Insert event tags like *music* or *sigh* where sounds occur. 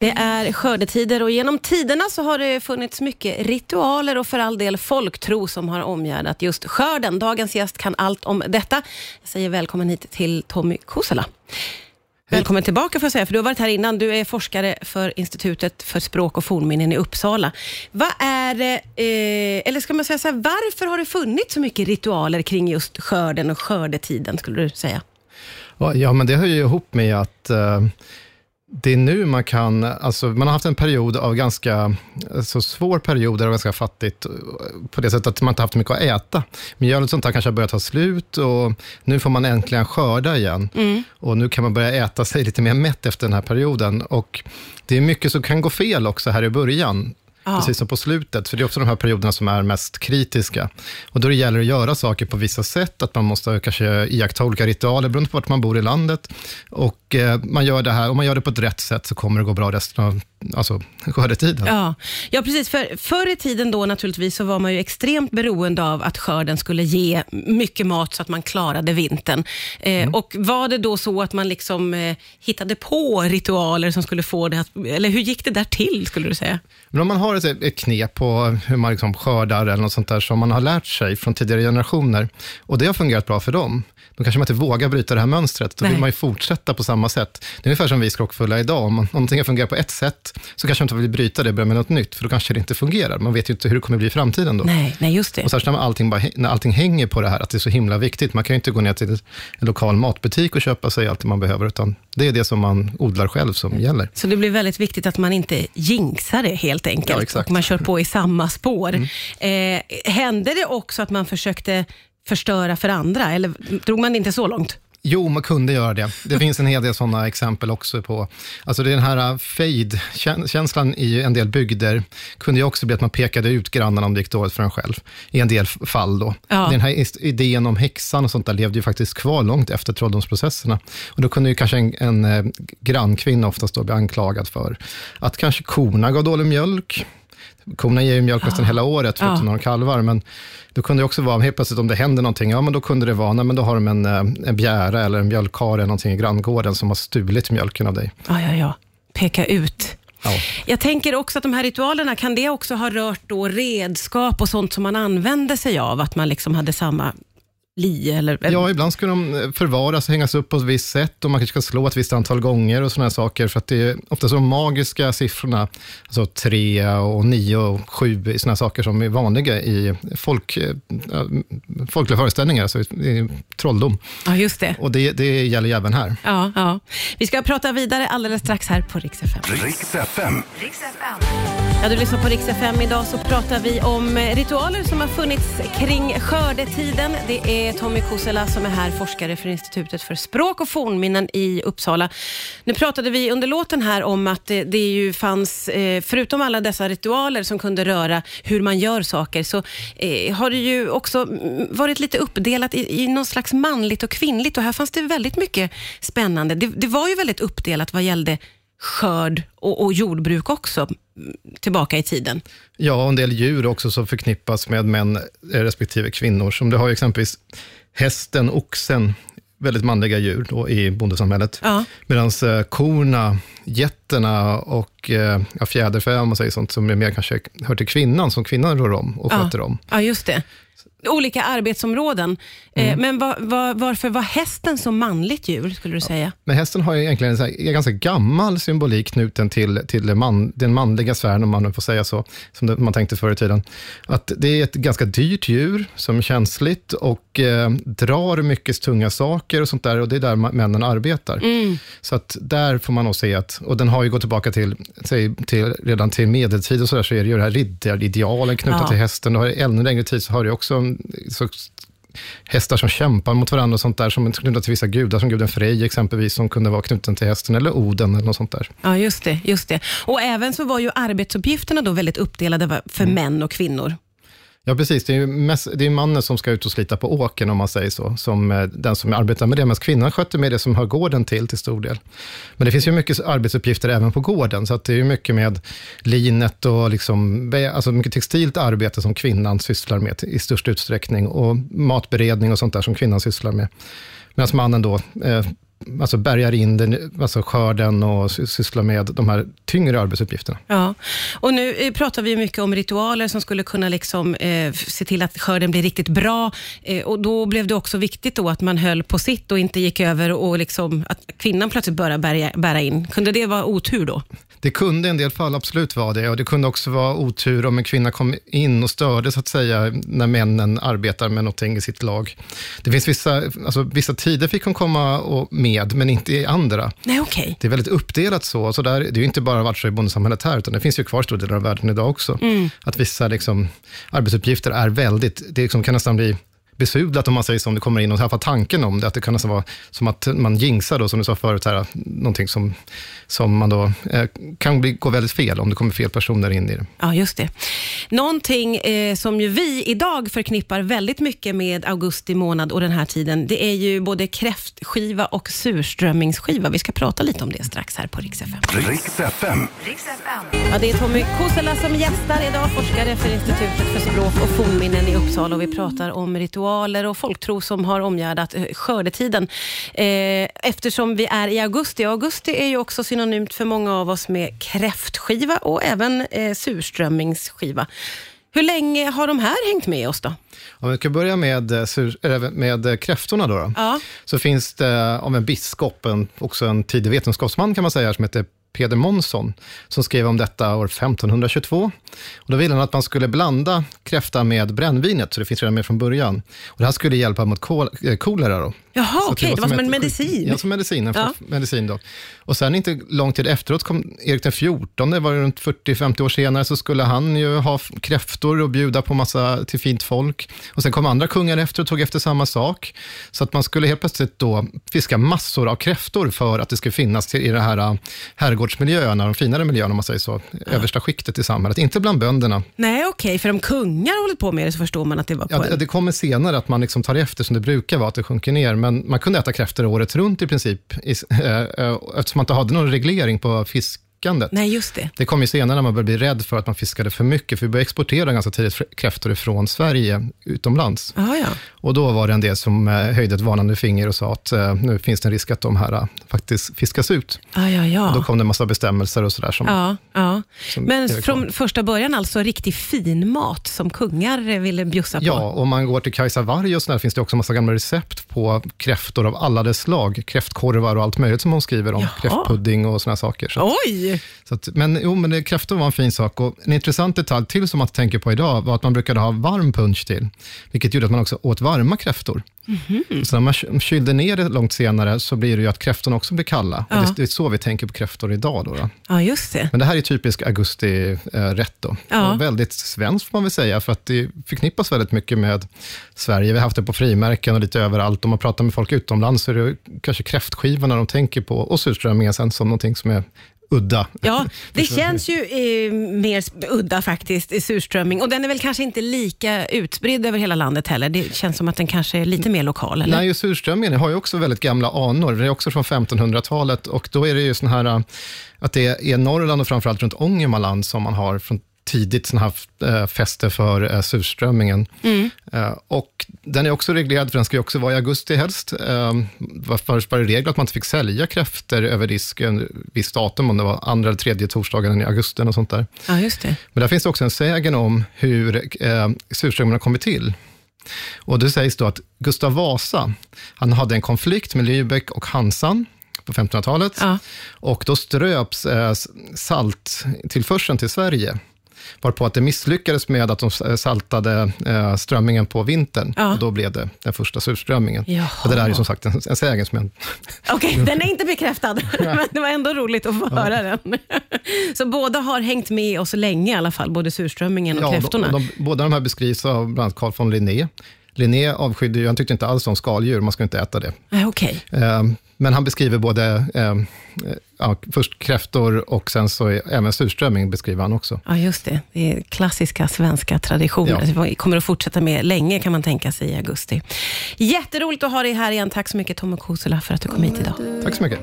Det är skördetider och genom tiderna så har det funnits mycket ritualer och för all del folktro som har omgärdat just skörden. Dagens gäst kan allt om detta. Jag säger välkommen hit till Tommy Kosela. Välkommen tillbaka får jag säga, för du har varit här innan. Du är forskare för Institutet för språk och fornminnen i Uppsala. Vad är det, eh, eller ska man säga så här, varför har det funnits så mycket ritualer kring just skörden och skördetiden, skulle du säga? Ja, men det hör ju ihop med att eh, det är nu man kan, alltså man har haft en period av ganska, alltså svår period, där det var ganska fattigt, på det sättet att man inte haft mycket att äta. Mjöl och sånt där kanske har börjat ta slut och nu får man äntligen skörda igen. Mm. Och nu kan man börja äta sig lite mer mätt efter den här perioden. Och det är mycket som kan gå fel också här i början. Ja. precis som på slutet, för det är också de här perioderna som är mest kritiska. Och då det gäller att göra saker på vissa sätt, att man måste kanske iaktta olika ritualer beroende på vart man bor i landet. Och eh, man gör det här, om man gör det på ett rätt sätt så kommer det gå bra resten av alltså, *laughs* skördetiden. Ja. ja, precis. För förr i tiden då naturligtvis så var man ju extremt beroende av att skörden skulle ge mycket mat så att man klarade vintern. Eh, mm. Och Var det då så att man liksom eh, hittade på ritualer som skulle få det att, eller hur gick det där till skulle du säga? Men om man har ett, ett knep på hur man liksom skördar eller något sånt där som man har lärt sig från tidigare generationer och det har fungerat bra för dem, då kanske man inte vågar bryta det här mönstret. Då Nej. vill man ju fortsätta på samma sätt. Det är ungefär som vi skrockfulla idag. Om, någonting har fungerat på ett sätt, så kanske man inte vill bryta det och börja med något nytt, för då kanske det inte fungerar. Man vet ju inte hur det kommer bli i framtiden då. Nej, nej just det. Och särskilt när allting, bara, när allting hänger på det här, att det är så himla viktigt. Man kan ju inte gå ner till en lokal matbutik och köpa sig allt man behöver, utan det är det som man odlar själv som gäller. Så det blir väldigt viktigt att man inte jinxar det helt enkelt, ja, och man kör på i samma spår. Mm. Eh, hände det också att man försökte förstöra för andra, eller drog man inte så långt? Jo, man kunde göra det. Det finns en hel del sådana exempel också på, alltså den här fade-känslan i en del bygder kunde ju också bli att man pekade ut grannarna om det gick dåligt för en själv, i en del fall då. Ja. Den här idén om häxan och sånt där levde ju faktiskt kvar långt efter trolldomsprocesserna. Och då kunde ju kanske en, en eh, grannkvinna oftast då bli anklagad för att kanske korna gav dålig mjölk, Korna ger ju mjölk nästan ah. hela året, förutom ja. när de kalvar, men då kunde det också vara, helt plötsligt om det händer någonting, ja men då kunde det vara, nej men då har de en, eh, en bjära eller en mjölkkar eller någonting i granngården som har stulit mjölken av dig. Ja, ja, ja. Peka ut. Ja. Jag tänker också att de här ritualerna, kan det också ha rört då redskap och sånt som man använde sig av? Att man liksom hade samma li? Eller, eller? Ja, ibland ska de eh, förvaras och hängas upp på ett visst sätt och man kanske ska slå ett visst antal gånger och sådana saker, för att det är ofta de magiska siffrorna, alltså tre och nio och sju, sådana saker som är vanliga i folk, äh, folkliga föreställningar, alltså i trolldom. Ja, just det. Och det, det gäller ju även här. Ja, ja. Vi ska prata vidare alldeles strax här på Rix FM. Rix FM. Ja, du lyssnar på Rix FM. Idag så pratar vi om ritualer som har funnits kring skördetiden. Det är Tommy Kosela som är här, forskare för Institutet för språk och fornminnen i Uppsala. Nu pratade vi under låten här om att det, det ju fanns, eh, förutom alla dessa ritualer som kunde röra hur man gör saker, så eh, har det ju också varit lite uppdelat i, i någon slags manligt och kvinnligt och här fanns det väldigt mycket spännande. Det, det var ju väldigt uppdelat vad gällde skörd och, och, jordbruk också, tillbaka i tiden. Ja, och en del djur också som förknippas med män respektive kvinnor. Som du har exempelvis hästen, oxen, väldigt manliga djur då i bondesamhället. Ja. Medan eh, korna, getterna och eh, ja, fjäderfä, om man säger sånt, som är mer kanske hör till kvinnan, som kvinnan rör om och sköter ja. om. Ja, just det olika arbetsområden. Eh, mm. Men var, var, varför var hästen så manligt djur, skulle du säga? Men hästen har ju egentligen en, en ganska gammal symbolik knuten till, till man, den manliga sfären, om man får säga så, som det, man tänkte förr i tiden. Att det är ett ganska dyrt djur som är känsligt och eh, drar mycket tunga saker och sånt där, och det är där männen arbetar. Mm. Så att där får man nog se att, och den har ju gått tillbaka till, till, till redan till medeltid och så där, så är det ju det här riddaridealen knutna ja. till hästen. Och ännu längre tid så har det också så, hästar som kämpar mot varandra och sånt där, som är knutna till vissa gudar, som guden Frej exempelvis, som kunde vara knuten till hästen, eller Oden eller något sånt där. Ja, just det. just det. Och även så var ju arbetsuppgifterna då väldigt uppdelade för mm. män och kvinnor. Ja, precis. Det är, mest, det är mannen som ska ut och slita på åken, om man säger så, som eh, den som arbetar med det, medan kvinnan sköter med det som hör gården till, till stor del. Men det finns ju mycket arbetsuppgifter även på gården, så att det är ju mycket med linet och liksom, alltså mycket textilt arbete som kvinnan sysslar med i störst utsträckning, och matberedning och sånt där som kvinnan sysslar med. Medan mannen då eh, alltså bärgar in den, alltså skörden och sysslar med de här tyngre arbetsuppgifterna. Ja, och nu eh, pratar vi mycket om ritualer som skulle kunna liksom, eh, se till att skörden blir riktigt bra. Eh, och Då blev det också viktigt då att man höll på sitt och inte gick över och liksom, att kvinnan plötsligt började bära, bära in. Kunde det vara otur då? Det kunde i en del fall absolut vara det och det kunde också vara otur om en kvinna kom in och störde så att säga när männen arbetar med någonting i sitt lag. Det finns vissa, alltså, vissa tider fick hon komma och med, men inte i andra. Nej, okej. Det är väldigt uppdelat så. så där, det är ju inte bara varit så i bondesamhället här, utan det finns ju kvar stora delar av världen idag också. Att vissa liksom, arbetsuppgifter är väldigt, det liksom kan nästan bli besudlat om man säger så, om det kommer in och i alla fall tanken om det, att det kan nästan vara som att man jinxar då, som du sa förut, här, någonting som, som man då eh, kan bli, gå väldigt fel om det kommer fel personer in i det. Ja, just det. Någonting eh, som ju vi idag förknippar väldigt mycket med augusti månad och den här tiden, det är ju både kräftskiva och surströmmingsskiva. Vi ska prata lite om det strax här på Rix FM. Riks FM. Ja, det är Tommy Kosela som gästar idag, forskare för Institutet för språk och fornminnen i Uppsala. Och vi pratar om ritualer och folktro som har omgärdat eh, skördetiden. Eh, eftersom vi är i augusti. Augusti är ju också synonymt för många av oss med kräftskiva och även eh, surströmmingsskiva. Hur länge har de här hängt med oss då? Om vi ska börja med, med kräftorna då, då. Ja. så finns det av en biskop, en, också en tidig vetenskapsman kan man säga, som heter Peder Månsson, som skrev om detta år 1522. Och då ville han att man skulle blanda kräfta med brännvinet, så det finns redan med från början. Och det här skulle hjälpa mot kol, eh, kolera. Då. Jaha, Så att okej, det var som en medicin. Ja, som medicin. Ja. medicin då. Och sen inte lång tid efteråt kom Erik den XIV, det var runt 40-50 år senare, så skulle han ju ha kräftor och bjuda på massa till fint folk. Och sen kom andra kungar efter och tog efter samma sak. Så att man skulle helt plötsligt då fiska massor av kräftor för att det skulle finnas till, i de här äh, herrgårdsmiljöerna, de finare miljöerna om man säger så, översta skiktet i samhället. Inte bland bönderna. Nej, okej, för om kungar hållit på med det så förstår man att det var på Ja, det, det kommer senare att man liksom tar efter som det brukar vara, att det sjunker ner. Men man kunde äta kräftor året runt i princip, i, *laughs* eh, eh, eftersom man inte hade någon reglering på fisk fiskandet. Nej, just det. Det kom ju senare när man började bli rädd för att man fiskade för mycket, för vi började exportera ganska tidigt kräftor ifrån Sverige utomlands. Ja, ja. Och då var det en del som eh, höjde ett varnande finger och sa att eh, nu finns det en risk att de här eh, faktiskt fiskas ut. Ja, ja, ja. Då kom det en massa bestämmelser och sådär. Som, Ja, ja. som Men från första början alltså riktig fin mat som kungar ville bjussa på? Ja, om man går till Kajsa Warg och sådär, finns det också massa gamla recept på kräftor av alla dess slag. Kräftkorvar och allt möjligt som hon skriver om. Jaha. Kräftpudding och sådana saker. Så, Oj! Så att, men jo, men det, kräftor var en fin sak. Och en intressant detalj till som man tänker på idag var att man brukade ha varm punch till, vilket gjorde att man också åt varma kräftor. Mhm. Så när man ky- kylde ner det långt senare så blir det ju att kräftorna också blir kalla. Ja. Och det, det är så vi tänker på kräftor idag. Då, då. Ja, just det. Men det här är typisk augusti-rätt. Då. Ja. Väldigt svenskt får man väl säga, för att det förknippas väldigt mycket med Sverige. Vi har haft det på frimärken och lite överallt. Om man pratar med folk utomlands så är det kanske kräftskivorna de tänker på och surströmmingen sen som någonting som är udda. Ja, *laughs* det känns ju eh, mer udda faktiskt, i surströmming. Och den är väl kanske inte lika utspridd över hela landet heller. Det känns som att den kanske är lite mer lokal, eller? Nej, surströmmingen har ju också väldigt gamla anor. Det är också från 1500-talet och då är det ju sån här äh, att det är Norrland och framförallt runt Ångermanland som man har från tidigt sån här äh, fäste för äh, surströmmingen. Äh, och den är också reglerad, för den ska ju också vara i augusti helst. Först var det regel att man inte fick sälja kräftor över disk en viss datum, om det var andra eller tredje torsdagen i augusti och sånt där. Ja, just det. Men där finns det också en sägen om hur eh, surströmmingen har kommit till. Och det sägs då att Gustav Vasa, han hade en konflikt med Lübeck och Hansan på 1500-talet. Ja. Och då ströps eh, salttillförseln till Sverige. Varpå att det misslyckades med att de eh, saltade eh, strömmingen på vintern. Ja. Och då blev det den första surströmmingen. Jaha. Och det där är som sagt en, en sägen som jag *laughs* Okej, den är inte bekräftad, *laughs* men det var ändå roligt att få höra den. *laughs* Så båda har hängt med oss länge i alla fall, både surströmmingen och Ja, kräftorna. De, de, båda de här beskrivs av bland annat Carl von Linné. Linné avskydde ju, han tyckte inte alls om skaldjur, man ska inte äta det. Okej, Eh, Men han beskriver både, eh, ja, först kräftor och sen så även surströmming beskriver han också. ja just det. Det är klassiska svenska traditioner. Ja. Det kommer att fortsätta med länge kan man tänka sig i augusti. Jätteroligt att ha dig här igen. Tack så mycket Tom och Kosela för att du kom hit idag. Tack så mycket.